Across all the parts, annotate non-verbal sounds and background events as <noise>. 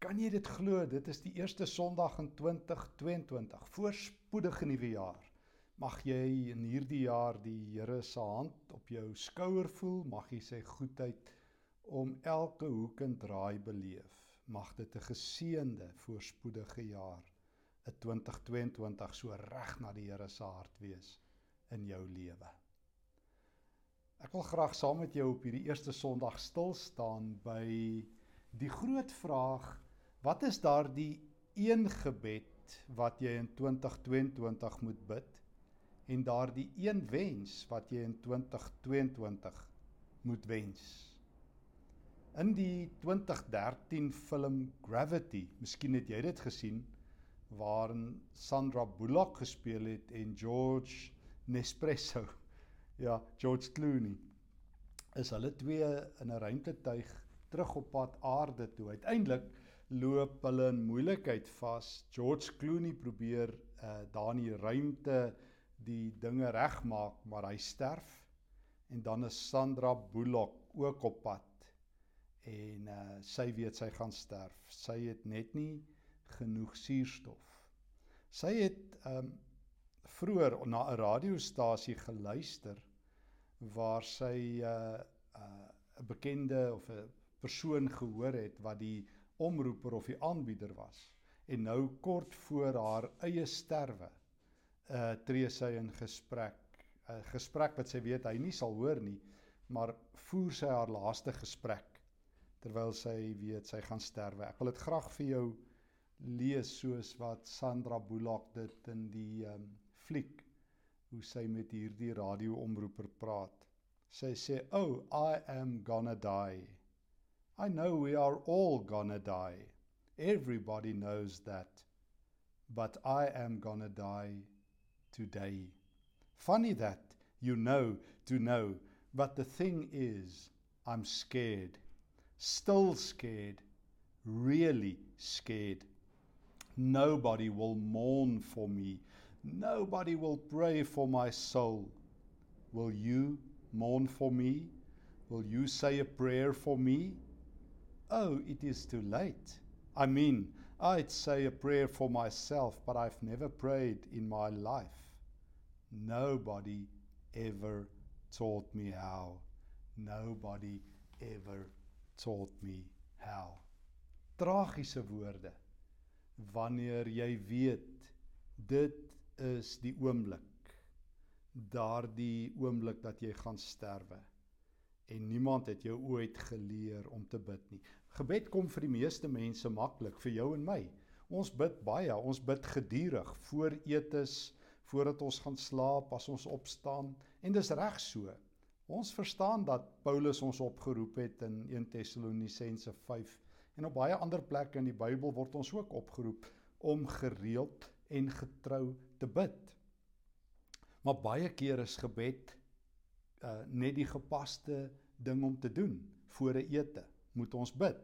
Kan jy dit glo? Dit is die eerste Sondag in 2022, voorspoedige nuwe jaar. Mag jy in hierdie jaar die Here se hand op jou skouer voel, mag jy sy goedheid om elke hoek en draai beleef. Mag dit 'n geseënde, voorspoedige jaar, 'n 2022 so reg na die Here se hart wees in jou lewe. Ek wil graag saam met jou op hierdie eerste Sondag stil staan by die groot vraag Wat is daardie een gebed wat jy in 2022 moet bid en daardie een wens wat jy in 2022 moet wens? In die 2013 film Gravity, miskien het jy dit gesien, waarin Sandra Bullock gespeel het en George Nespresso, <laughs> ja, George Clooney, is hulle twee in 'n ruimtetuig terug op pad aarde toe. Uiteindelik loop hulle in moeilikheid vas. George Clooney probeer uh daar in die ruimte die dinge regmaak, maar hy sterf. En dan is Sandra Bullock ook op pad. En uh sy weet sy gaan sterf. Sy het net nie genoeg suurstof. Sy het um vroeër na 'n radiostasie geluister waar sy 'n uh, 'n uh, bekende of 'n persoon gehoor het wat die omroeper of die aanbieder was en nou kort voor haar eie sterwe uh tree sy in gesprek 'n uh, gesprek wat sy weet hy nie sal hoor nie maar voer sy haar laaste gesprek terwyl sy weet sy gaan sterwe. Ek wil dit graag vir jou lees soos wat Sandra Bullock dit in die um fliek hoe sy met hierdie radioomroeper praat. Sy sê oh i am gonna die I know we are all gonna die. Everybody knows that. But I am gonna die today. Funny that you know to know, but the thing is, I'm scared. Still scared. Really scared. Nobody will mourn for me. Nobody will pray for my soul. Will you mourn for me? Will you say a prayer for me? Oh, it is too late. I mean, I'd say a prayer for myself, but I've never prayed in my life. Nobody ever taught me how. Nobody ever taught me how. Tragiese woorde wanneer jy weet dit is die oomblik daardie oomblik dat jy gaan sterwe en niemand het jou ooit geleer om te bid nie. Gebed kom vir die meeste mense maklik, vir jou en my. Ons bid baie, ons bid gedurig voor etes, voordat ons gaan slaap, as ons opstaan en dis reg so. Ons verstaan dat Paulus ons opgeroep het in 1 Tessalonisense 5 en op baie ander plekke in die Bybel word ons ook opgeroep om gereeld en getrou te bid. Maar baie keer is gebed uh net die gepaste ding om te doen voor 'n ete moet ons bid.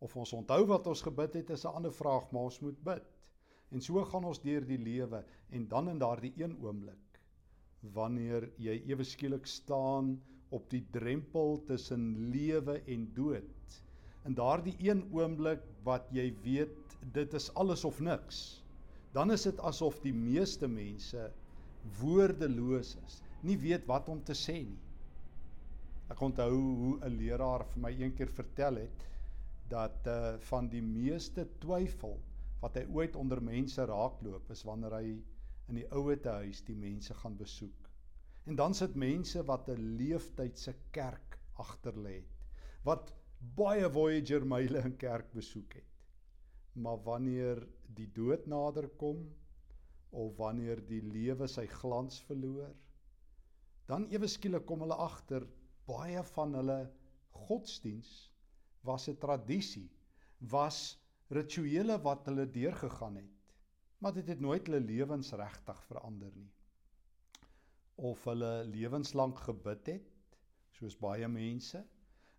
Of ons onthou wat ons gebid het is 'n ander vraag, maar ons moet bid. En so gaan ons deur die lewe en dan in daardie een oomblik wanneer jy ewe skielik staan op die drempel tussen lewe en dood. In daardie een oomblik wat jy weet dit is alles of niks. Dan is dit asof die meeste mense woordeloos is, nie weet wat om te sê nie. Ek onthou hoe 'n leraar vir my eendag vertel het dat uh van die meeste twyfel wat hy ooit onder mense raakloop is wanneer hy in die ouete huis die mense gaan besoek. En dan sit mense wat 'n leeftydse kerk agter lê het. Wat baie Voyager myle in kerk besoek het. Maar wanneer die dood nader kom of wanneer die lewe sy glans verloor, dan ewe skielik kom hulle agter baie van hulle godsdiens was 'n tradisie, was rituele wat hulle deurgegaan het. Maar dit het nooit hulle lewens regtig verander nie. Of hulle lewenslank gebid het, soos baie mense,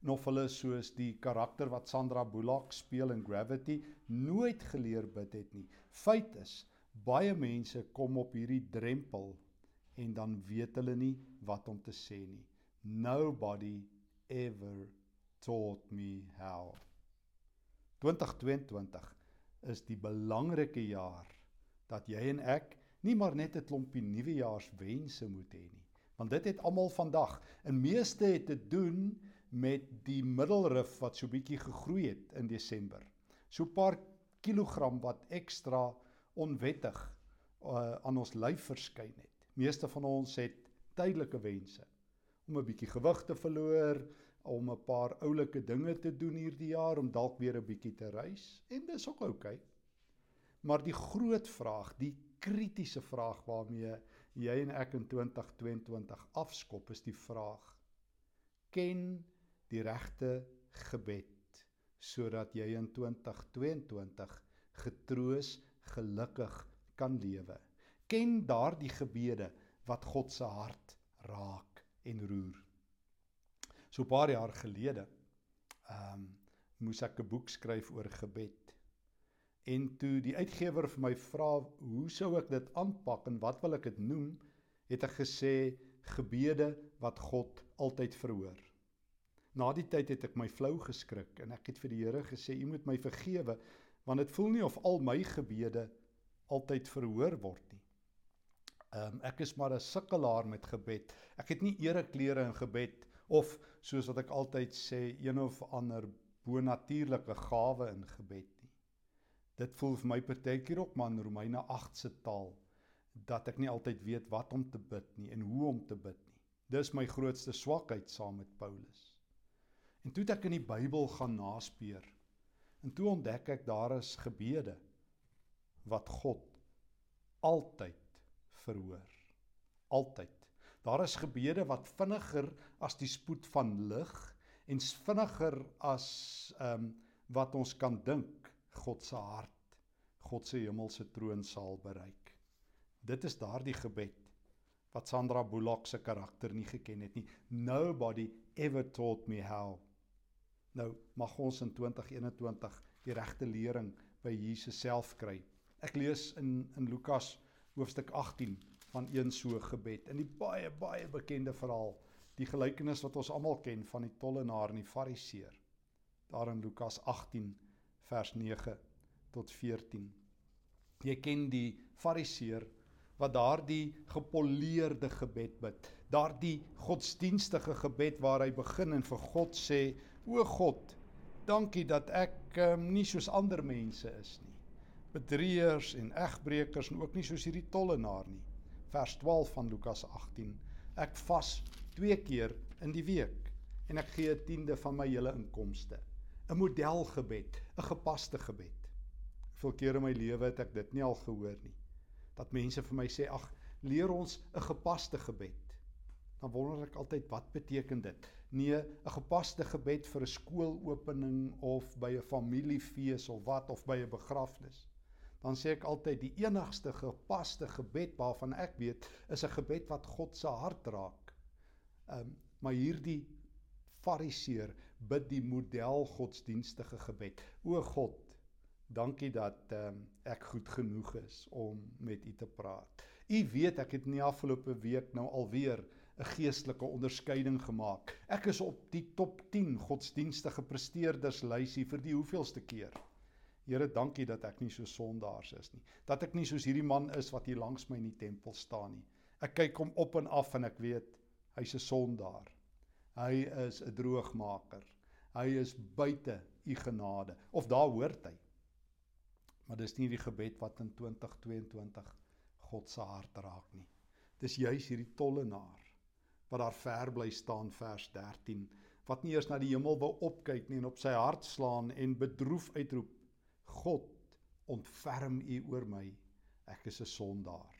en of hulle soos die karakter wat Sandra Bullock speel in Gravity nooit geleer bid het nie. Feit is, baie mense kom op hierdie drempel en dan weet hulle nie wat om te sê nie. Nobody ever taught me how. 2022 is die belangrike jaar dat jy en ek nie maar net 'n klompie nuwejaarswense moet hê nie, want dit het almal vandag. En meeste het te doen met die middelrif wat so bietjie gegroei het in Desember. So 'n paar kilogram wat ekstra onwettig uh, aan ons lyf verskyn het. Meeste van ons het tydelike wense om 'n bietjie gewig te verloor, om 'n paar oulike dinge te doen hierdie jaar om dalk weer 'n bietjie te reis en dis ook oukei. Okay. Maar die groot vraag, die kritiese vraag waarmee jy en ek in 2022 afskop is die vraag: ken die regte gebed sodat jy in 2022 getroos, gelukkig kan lewe. Ken daardie gebede wat God se hart raak en roer. So 'n paar jaar gelede, ehm um, moes ek 'n boek skryf oor gebed. En toe die uitgewer vir my vra hoe sou ek dit aanpak en wat wil ek dit noem, het ek gesê gebede wat God altyd verhoor. Na die tyd het ek my flou geskrik en ek het vir die Here gesê u moet my vergewe want dit voel nie of al my gebede altyd verhoor word nie. Ehm um, ek is maar 'n sukkelaar met gebed. Ek het nie ereklere in gebed of soos wat ek altyd sê een of ander bonatuurlike gawe in gebed nie. Dit voel vir my partykeer ook man Romeine 8 se taal dat ek nie altyd weet wat om te bid nie en hoe om te bid nie. Dis my grootste swakheid saam met Paulus. En toe ek in die Bybel gaan naspeur. En toe ontdek ek daar is gebede wat God altyd verhoor. Altyd. Daar is gebede wat vinniger as die spoed van lig en vinniger as ehm um, wat ons kan dink God se hart, God se hemelse troon sal bereik. Dit is daardie gebed wat Sandra Bullock se karakter nie geken het nie. Nobody ever taught me how. Nou mag ons in 2021 die regte lering by Jesus self kry. Ek lees in in Lukas hoofstuk 18 van een so gebed. In die baie baie bekende verhaal, die gelykenis wat ons almal ken van die tollenaar en die fariseer. Daar in Lukas 18 vers 9 tot 14. Jy ken die fariseer wat daardie gepoleerde gebed bid. Daardie godsdienstige gebed waar hy begin en vir God sê: "O God, dankie dat ek um, nie soos ander mense is nie. Bedrieërs en egbreekers en ook nie soos hierdie tollenaar nie vers 12 van Lukas 18. Ek vas 2 keer in die week en ek gee 'n tiende van my hele inkomste. 'n Modelgebed, 'n gepaste gebed. Hoeveel kere in my lewe het ek dit nie al gehoor nie. Dat mense vir my sê, "Ag, leer ons 'n gepaste gebed." Dan wonder ek altyd, wat beteken dit? Nee, 'n gepaste gebed vir 'n skoolopening of by 'n familiefees of wat of by 'n begrafnis dan sê ek altyd die enigste gepaste gebed waarvan ek weet is 'n gebed wat God se hart raak. Ehm um, maar hierdie fariseer bid die model godsdienstige gebed. O God, dankie dat ehm um, ek goed genoeg is om met U te praat. U weet ek het in die afgelope week nou alweer 'n geestelike onderskeiding gemaak. Ek is op die top 10 godsdienstige presteerders lysie vir die hoeveelste keer. Here, dankie dat ek nie so sondaars is nie. Dat ek nie soos hierdie man is wat hier langs my in die tempel staan nie. Ek kyk hom op en af en ek weet hy's 'n sondaar. Hy is 'n droogmaker. Hy is buite u genade of daar hoort hy. Maar dis nie die gebed wat in 2022 God se hart raak nie. Dis juis hierdie tollenaar wat daar ver bly staan vers 13 wat nie eers na die hemel wou opkyk nie en op sy hart slaan en bedroef uitroep God, ontferm U oor my. Ek is 'n sondaar.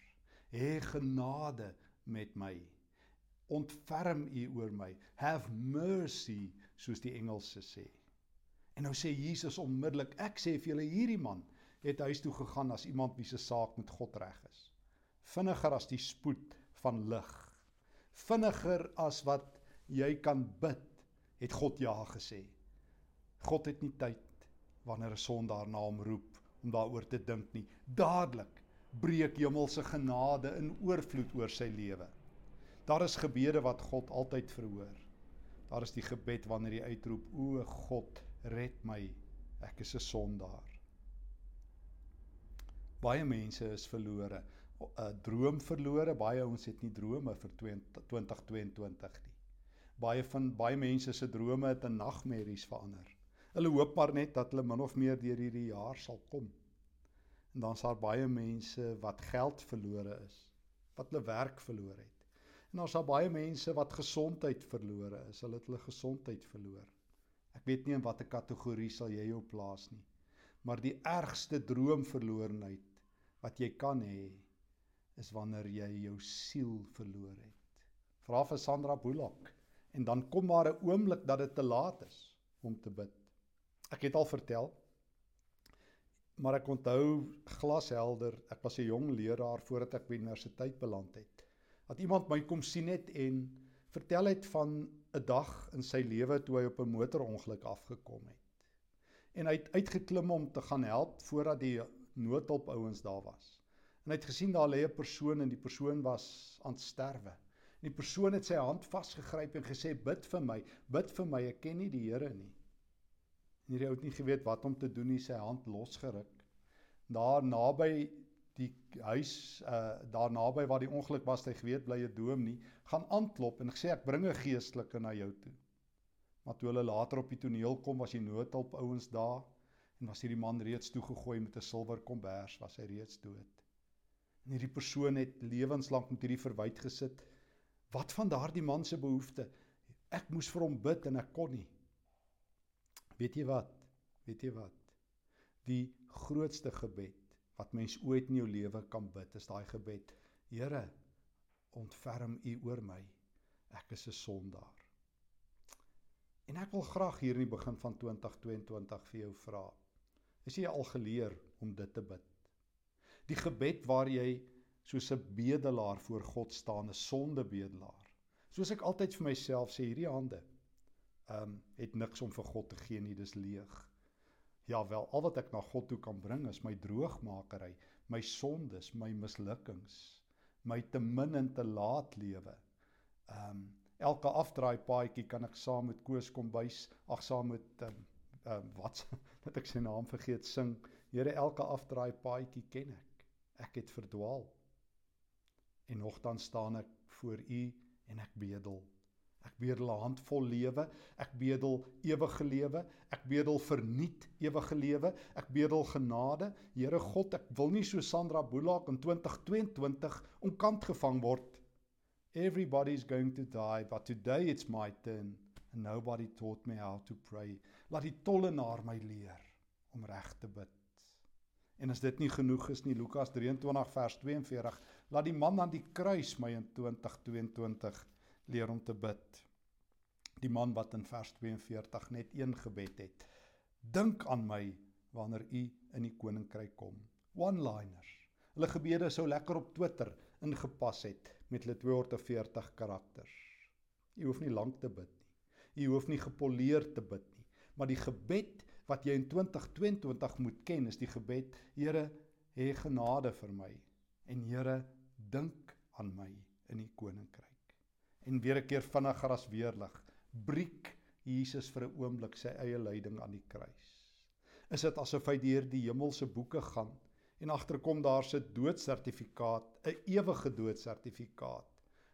Hê genade met my. Ontferm U oor my. Have mercy, soos die Engelse sê. En nou sê Jesus onmiddellik, ek sê vir julle hierdie man het huis toe gegaan as iemand wie se saak met God reg is. Vinniger as die spoed van lig. Vinniger as wat jy kan bid, het God ja gesê. God het nie tyd wanneer 'n sondaar na hom roep om daaroor te dink nie. Dadelik breek hemelse genade in oorvloed oor sy lewe. Daar is gebede wat God altyd verhoor. Daar is die gebed wanneer jy uitroep: "O God, red my, Ek is 'n sondaar. Baie mense is verlore. 'n Droom verlore. Baie ouens het nie drome vir 2022 nie. Baie van baie mense se drome het in nagmerries verander. Hulle hoop maar net dat hulle min of meer deur hierdie jaar sal kom. En dan's daar baie mense wat geld verlore is, wat hulle werk verloor het. En daar's daar baie mense wat gesondheid verlore is. Hulle het hulle gesondheid verloor. Ek weet nie in watter kategorie sal jy jou plaas nie. Maar die ergste droomverlorenheid wat jy kan hê is wanneer jy jou siel verloor het. Vra vir Sandra Bullock en dan kom maar 'n oomblik dat dit te laat is om te bid. Ek het al vertel maar ek onthou glashelder, ek was 'n jong leraar voordat ek by universiteit beland het dat iemand my kom sien het en vertel het van 'n dag in sy lewe toe hy op 'n motorongeluk afgekom het. En hy het uitgeklim om te gaan help voordat die noodhulp ouens daar was. En hy het gesien daar lê 'n persoon en die persoon was aan sterwe. En die persoon het sy hand vasgegryp en gesê bid vir my, bid vir my, ek ken nie die Here nie. En hierdie ou het nie geweet wat om te doen nie, sy hand losgeruk. Daar naby die huis uh daar naby waar die ongeluk was, hy geweet bly 'n doom nie, gaan aanklop en gesê ek bring 'n geestelike na jou toe. Maar toe hulle later op die toneel kom, was die noodhulp ouens daar en was hierdie man reeds toegegooi met 'n silwer kombers, was hy reeds dood. En hierdie persoon het lewenslank met hierdie verwyd gesit. Wat van daardie man se behoefte? Ek moes vir hom bid en ek kon nie. Weet jy wat? Weet jy wat? Die grootste gebed wat mens ooit in jou lewe kan bid, is daai gebed: Here, ontferm U oor my. Ek is 'n sondaar. En ek wil graag hier in die begin van 2022 vir jou vra. Is jy al geleer om dit te bid? Die gebed waar jy soos 'n bedelaar voor God staan, 'n sondebedelaar. Soos ek altyd vir myself sê, hierdie hande ehm um, het niks om vir God te gee nie, dis leeg. Ja wel, al wat ek na God toe kan bring is my droogmakery, my sondes, my mislukkings, my te min en te laat lewe. Ehm um, elke afdraai paadjie kan ek saam met Koos kombuis, ag saam met ehm um, um, wat <laughs> wat ek sy naam vergeet sing. Here, elke afdraai paadjie ken ek. Ek het verdwaal. En nogtans staan ek voor U en ek bedel. Ek bedel 'n handvol lewe, ek bedel ewige lewe, ek bedel verniet ewige lewe, ek bedel genade. Here God, ek wil nie so Sandra Bullock in 2022 omkant gevang word. Everybody's going to die, but today it's my turn and nobody taught me how to pray. Laat die tollenaar my leer om reg te bid. En as dit nie genoeg is nie, Lukas 23 vers 42, laat die man aan die kruis my in 2022 leer om te bid. Die man wat in vers 42 net een gebed het. Dink aan my wanneer u in die koninkryk kom. One-liners. Hulle gebede sou lekker op Twitter ingepas het met hulle 240 karakters. U hoef nie lank te bid nie. U hoef nie gepoleer te bid nie, maar die gebed wat jy in 2022 moet ken is die gebed: Here, hê genade vir my en Here, dink aan my in die koninkryk en weer 'n keer vinniger as weerlig briek Jesus vir 'n oomblik sy eie lyding aan die kruis. Is dit asof hy deur die hemelse boeke gaan en agterkom daar se doodsertifikaat, 'n ewige doodsertifikaat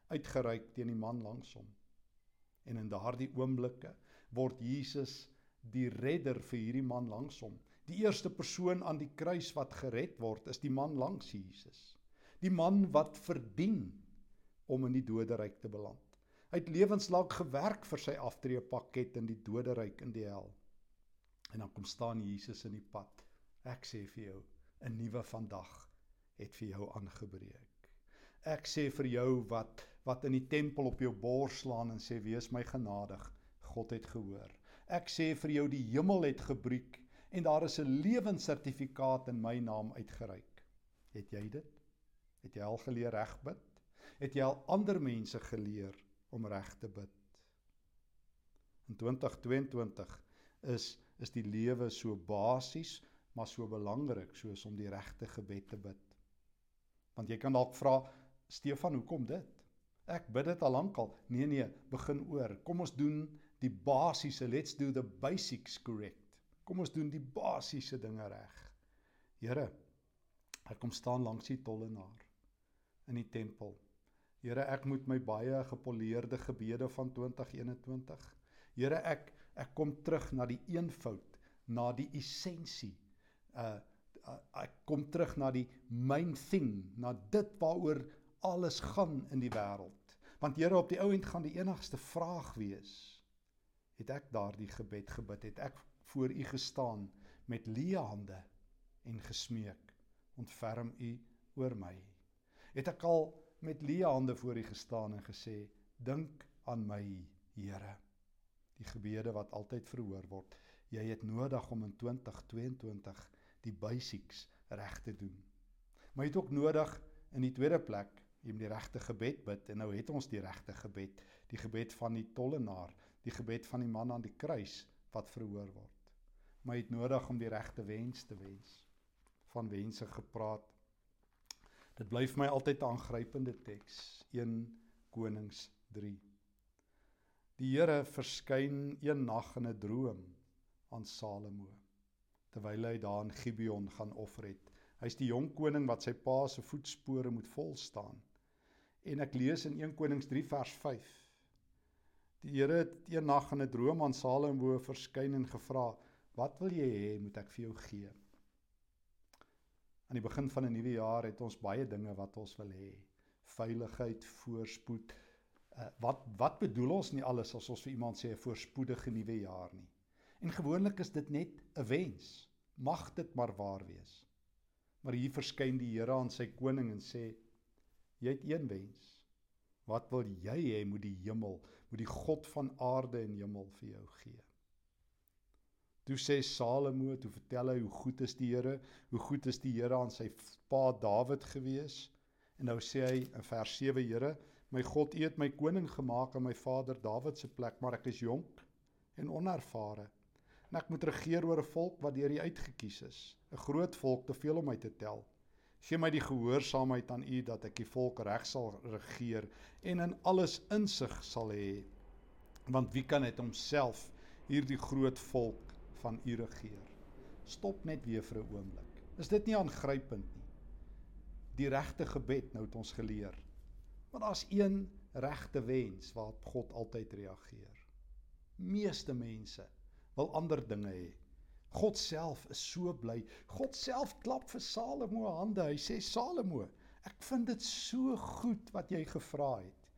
uitgereik teen die man langs hom. En in daardie oomblikke word Jesus die redder vir hierdie man langs hom. Die eerste persoon aan die kruis wat gered word, is die man langs Jesus. Die man wat verdien om in die doderyk te beland. Hy het lewenslank gewerk vir sy aftreepakket in die doderyk in die hel. En dan kom staan Jesus in die pad. Ek sê vir jou, 'n nuwe vandag het vir jou aangebreek. Ek sê vir jou wat wat in die tempel op jou bors slaan en sê wees my genadig, God het gehoor. Ek sê vir jou die hemel het gebreek en daar is 'n lewenssertifikaat in my naam uitgereik. Het jy dit? Het jy al geleer reg bid? Het jy al ander mense geleer om reg te bid? In 2022 is is die lewe so basies, maar so belangrik soos om die regte gebed te bid. Want jy kan dalk vra, Stefan, hoekom dit? Ek bid dit al lankal. Nee nee, begin oor. Kom ons doen die basiese. Let's do the basics correct. Kom ons doen die basiese dinge reg. Here, ek kom staan langs die tollenaar in die tempel. Here, ek moet my baie gepoleerde gebede van 2021. Here, ek ek kom terug na die eenvoud, na die essensie. Uh, uh ek kom terug na die main thing, na dit waaroor alles gaan in die wêreld. Want Here, op die ou end gaan die enigste vraag wees: het ek daardie gebed gebid? Het ek voor U gestaan met leë hande en gesmeek: "Ontferm U oor my"? Het ek al met leë hande voor U gestaan en gesê: "Dink aan my, Here." Die gebede wat altyd verhoor word. Jy het nodig om in 2022 die basics reg te doen. Maar jy het ook nodig in die tweede plek moet die regte gebed bid en nou het ons die regte gebed, die gebed van die tollenaar, die gebed van die man aan die kruis wat verhoor word. Maar jy het nodig om die regte wens te wens. Van wense gepraat Dit bly vir my altyd 'n aangrypende teks, 1 Konings 3. Die Here verskyn een nag in 'n droom aan Salomo terwyl hy daar in Gibeon gaan offer het. Hy's die jong koning wat sy pa se voetspore moet vol staan. En ek lees in 1 Konings 3 vers 5. Die Here het een nag in 'n droom aan Salomo verskyn en gevra: "Wat wil jy hê moet ek vir jou gee?" Aan die begin van 'n nuwe jaar het ons baie dinge wat ons wil hê. Veiligheid, voorspoed. Uh, wat wat bedoel ons nie alles as ons vir iemand sê 'n voorspoedige nuwe jaar nie. En gewoonlik is dit net 'n wens. Mag dit maar waar wees. Maar hier verskyn die Here aan sy koning en sê jy het een wens. Wat wil jy hê moet die hemel, moet die God van aarde en hemel vir jou gee? Toe sê Salomo, toe vertel hy hoe goed is die Here, hoe goed is die Here aan sy pa Dawid gewees. En nou sê hy in vers 7, Here, my God, U het my koning gemaak in my vader Dawid se plek, maar ek is jonk en onervare. En ek moet regeer oor 'n volk wat deur U uitgekies is, 'n groot volk te veel om my te tel. Gee my die gehoorsaamheid aan U dat ek die volk reg sal regeer en in alles insig sal hê. Want wie kan dit homself hierdie groot volk van u regeer. Stop net weer vir 'n oomblik. Is dit nie aangrypend nie? Die regte gebed nou het ons geleer. Want daar's een regte wens waarop God altyd reageer. Meeste mense wil ander dinge hê. God self is so bly. God self klap vir Salomo hande. Hy sê Salomo, ek vind dit so goed wat jy gevra het.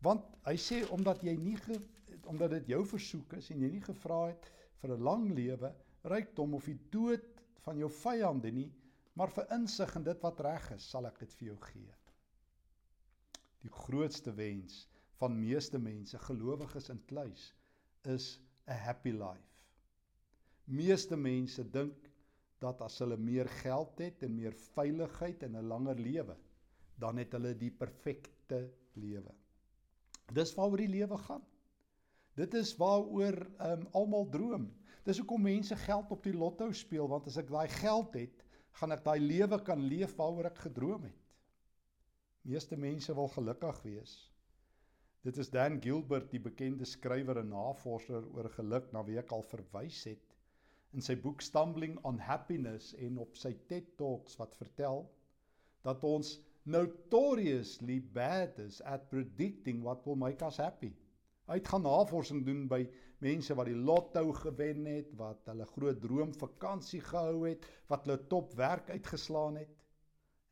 Want hy sê omdat jy nie ge, omdat dit jou versoek is en jy nie gevra het vir 'n lang lewe, rykdom of die dood van jou vyande nie, maar vir insig in dit wat reg is, sal ek dit vir jou gee. Die grootste wens van meeste mense, gelowiges in kluis, is 'n happy life. Meeste mense dink dat as hulle meer geld het en meer veiligheid en 'n langer lewe, dan het hulle die perfekte lewe. Dis waaroor die lewe gaan. Dit is waaroor um, almal droom. Dis hoekom mense geld op die lotto speel want as ek daai geld het, gaan ek daai lewe kan leef waaroor ek gedroom het. Meeste mense wil gelukkig wees. Dit is Dan Gilbert, die bekende skrywer en navorser oor geluk na wie ek al verwys het in sy boek Stumbling on Happiness en op sy TED Talks wat vertel dat ons notoriously bad is at predicting what will make us happy. Hy het gaan navorsing doen by mense wat die lotto gewen het, wat hulle groot droom vakansie gehou het, wat hulle top werk uitgeslaan het.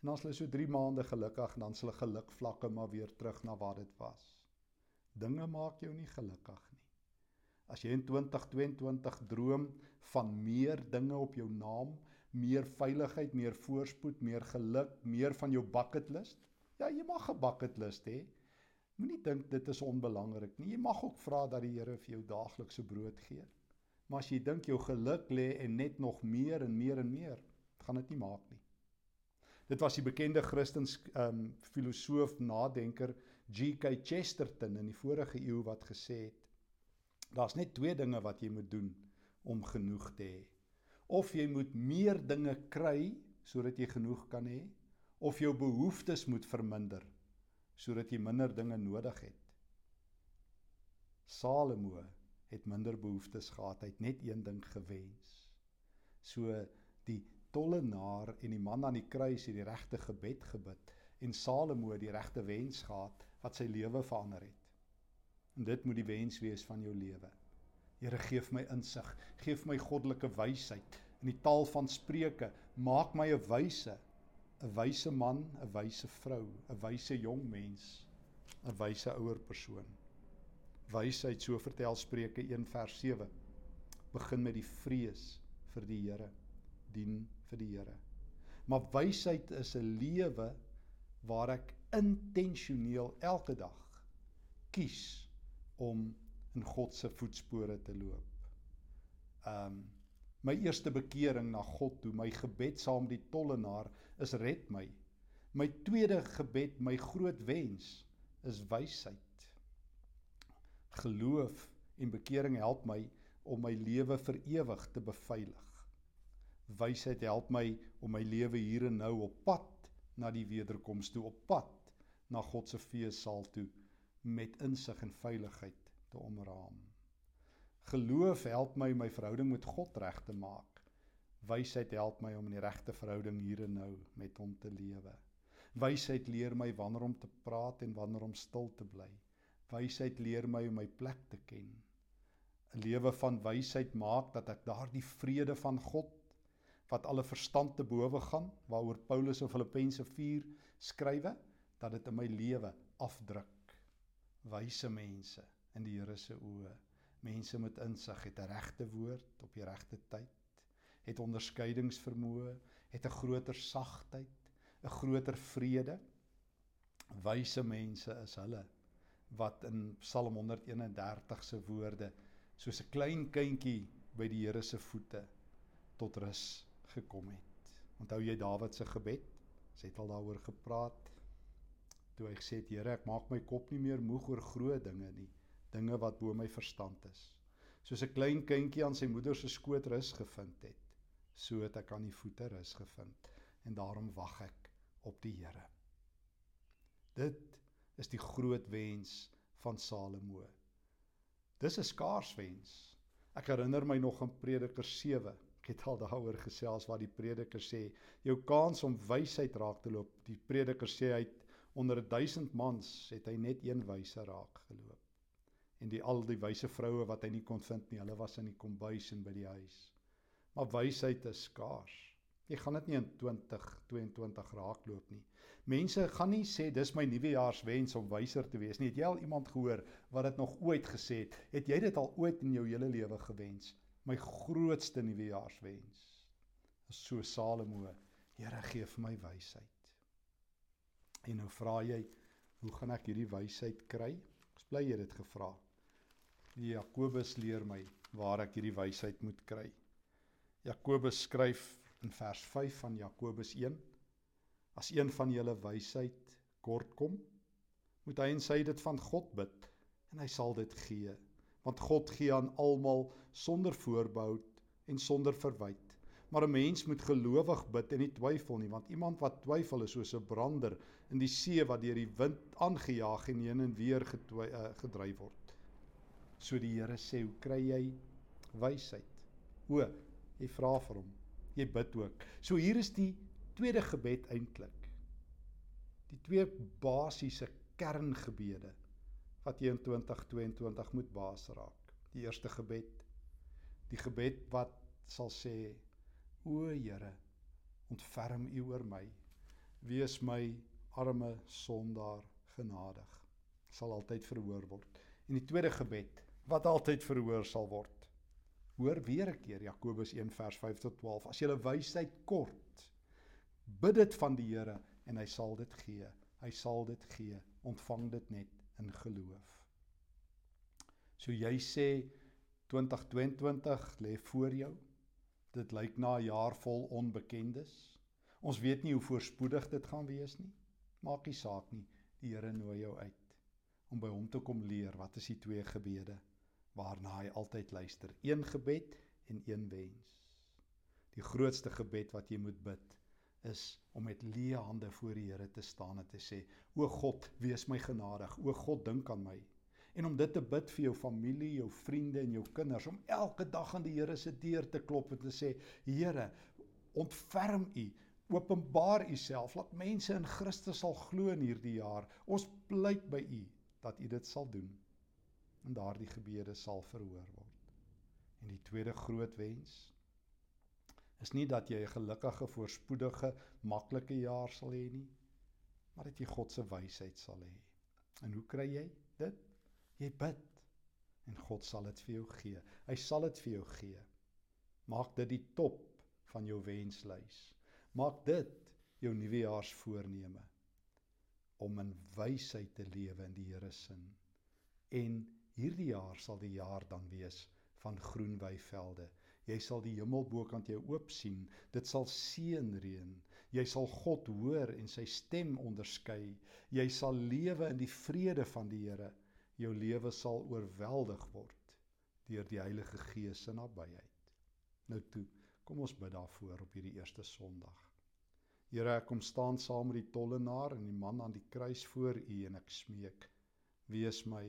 En dan is hulle so 3 maande gelukkig en dan s hulle gelukvlakke maar weer terug na wat dit was. Dinge maak jou nie gelukkig nie. As jy in 2022 droom van meer dinge op jou naam, meer veiligheid, meer voorspoed, meer geluk, meer van jou bucket list, ja, jy mag 'n bucket list hê. Moenie dink dit is onbelangrik nie. Jy mag ook vra dat die Here vir jou daaglikse brood gee. Maar as jy dink jou geluk lê en net nog meer en meer en meer, gaan dit nie maak nie. Dit was die bekende Christens ehm um, filosoof nadenker G.K. Chesterton in die vorige eeu wat gesê het: Daar's net twee dinge wat jy moet doen om genoeg te hê. Of jy moet meer dinge kry sodat jy genoeg kan hê, of jou behoeftes moet verminder sodat jy minder dinge nodig het. Salomo het minder behoeftes gehad, hy het net een ding gewens. So die tollenaar en die man aan die kruis het die regte gebed gebid en Salomo die regte wens gehad wat sy lewe verander het. En dit moet die wens wees van jou lewe. Here gee my insig, gee my goddelike wysheid in die taal van Spreuke, maak my 'n wyse, 'n wyse man, 'n wyse vrou, 'n wyse jong mens, 'n wyse ouer persoon. Wysheid, so vertel Spreuke 1 vers 7, begin met die vrees vir die Here, dien vir die Here. Maar wysheid is 'n lewe waar ek intentioneel elke dag kies om in God se voetspore te loop. Um my eerste bekering na God toe, my gebed saam die tollenaar is red my. My tweede gebed, my groot wens is wysheid. Geloof en bekering help my om my lewe vir ewig te beveilig. Wysheid help my om my lewe hier en nou op pad na die wederkoms toe op pad na God se feessaal toe met insig en veiligheid te omraam. Geloof help my my verhouding met God reg te maak. Wysheid help my om in die regte verhouding hier en nou met hom te lewe. Wysheid leer my wanneer om te praat en wanneer om stil te bly. Wysheid leer my om my plek te ken. 'n Lewe van wysheid maak dat ek daardie vrede van God wat alle verstand te bowe gaan, waaroor Paulus in Filippense 4 skrywe, dat dit in my lewe afdruk. Wyse mense in die Here se oë. Mense met insig het 'n regte woord op die regte tyd, het onderskeidingsvermoë, het 'n groter sagtheid, 'n groter vrede. Wyse mense is hulle wat in Psalm 131 se woorde soos 'n klein kindjie by die Here se voete tot rus gekom het. Onthou jy Dawid se gebed? Ons het al daaroor gepraat. Toe hy gesê het: "Here, ek maak my kop nie meer moeg oor groot dinge nie." dinge wat bo my verstand is. Soos 'n klein kindjie aan sy moeder se skoot rus gevind het, so het ek aan die voete rus gevind en daarom wag ek op die Here. Dit is die groot wens van Salomo. Dis 'n skaars wens. Ek herinner my nog in Prediker 7. Ek het al daaroor gesels waar die prediker sê jou kans om wysheid raak te loop. Die prediker sê hy onder 1000 mans het hy net een wyse raak geloop en die al die wyse vroue wat hy nie kon vind nie, hulle was in die kombuis en by die huis. Maar wysheid is skaars. Jy gaan dit nie in 2022 raakloop nie. Mense gaan nie sê dis my nuwejaarswens om wyser te wees nie. Het jy al iemand gehoor wat dit nog ooit gesê het? Het jy dit al ooit in jou hele lewe gewens? My grootste nuwejaarswens is so Salomo, Here gee vir my wysheid. En nou vra jy, hoe gaan ek hierdie wysheid kry? Ek bly jy dit gevra. Jakobus leer my waar ek hierdie wysheid moet kry. Jakobus skryf in vers 5 van Jakobus 1: As een van julle wysheid kort kom, moet hy en sy dit van God bid en hy sal dit gee, want God gee aan almal sonder voorbehou en sonder verwyte. Maar 'n mens moet gelowig bid en nie twyfel nie, want iemand wat twyfel is soos 'n brander in die see wat deur die wind aangejaag en heen en weer uh, gedryf word. So die Here sê, "Hoe kry jy wysheid?" O, jy vra vir hom. Jy bid ook. So hier is die tweede gebed eintlik. Die twee basiese kerngebede wat jy in 2022 moet baas raak. Die eerste gebed, die gebed wat sal sê, "O Here, ontferm U oor my. Wees my arme sondaar genadig." Sal altyd verhoor word. En die tweede gebed, wat altyd verhoor sal word. Hoor weer 'n keer Jakobus 1 vers 5 tot 12. As jy wysheid kort, bid dit van die Here en hy sal dit gee. Hy sal dit gee. Ontvang dit net in geloof. So jy sê 2022 lê voor jou. Dit lyk na 'n jaar vol onbekendes. Ons weet nie hoe voorspoedig dit gaan wees nie. Maak nie saak nie. Die Here nooi jou uit om by hom te kom leer wat is die twee gebede waarna hy altyd luister. Een gebed en een wens. Die grootste gebed wat jy moet bid is om met leë hande voor die Here te staan en te sê: "O God, wees my genadig. O God, dink aan my." En om dit te bid vir jou familie, jou vriende en jou kinders om elke dag aan die Here se deur te klop en te sê: Here, ontferm U, openbaar U self, laat mense in Christus sal glo in hierdie jaar. Ons pleit by U dat U dit sal doen. En daardie gebede sal verhoor word. En die tweede groot wens is nie dat jy 'n gelukkige, voorspoedige, maklike jaar sal hê nie, maar dat jy God se wysheid sal hê. En hoe kry jy dit? Jy bid en God sal dit vir jou gee. Hy sal dit vir jou gee. Maak dit die top van jou wenslys. Maak dit jou nuwejaarsvoorneme om in wysheid te lewe in die Here se sin. En hierdie jaar sal die jaar dan wees van groen weivelde. Jy sal die hemel bokant jou oop sien. Dit sal seën reën. Jy sal God hoor en sy stem onderskei. Jy sal lewe in die vrede van die Here. Jou lewe sal oorweldig word deur die Heilige Gees se nabyheid. Nou toe, kom ons bid daarvoor op hierdie eerste Sondag. Here, ek kom staan saam met die tollenaar en die man aan die kruis voor U en ek smeek: Wees my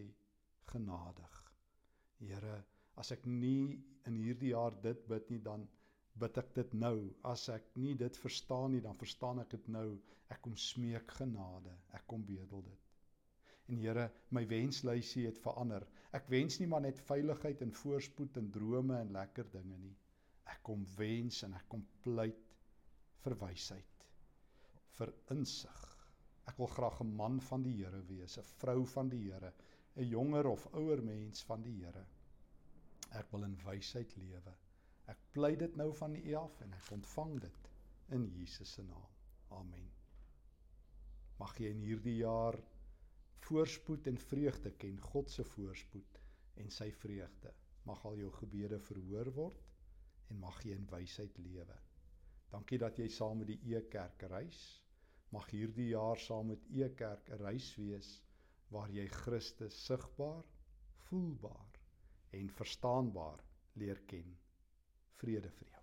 genadig. Here, As ek nie in hierdie jaar dit bid nie, dan bid ek dit nou. As ek nie dit verstaan nie, dan verstaan ek dit nou. Ek kom smeek genade. Ek kom bedel dit. En Here, my wenslysie het verander. Ek wens nie maar net veiligheid en voorspoed en drome en lekker dinge nie. Ek kom wens en ek kom pleit vir wysheid, vir insig. Ek wil graag 'n man van die Here wees, 'n vrou van die Here, 'n jonger of ouer mens van die Here. Ek wil in wysheid lewe. Ek pleit dit nou van U af en ek ontvang dit in Jesus se naam. Amen. Mag jy in hierdie jaar voorspoed en vreugde ken, God se voorspoed en sy vreugde. Mag al jou gebede verhoor word en mag jy in wysheid lewe. Dankie dat jy saam met die E-kerk reis. Mag hierdie jaar saam met E-kerk 'n reis wees waar jy Christus sigbaar, voelbaar en verstaanbaar leer ken. Vrede vir jou.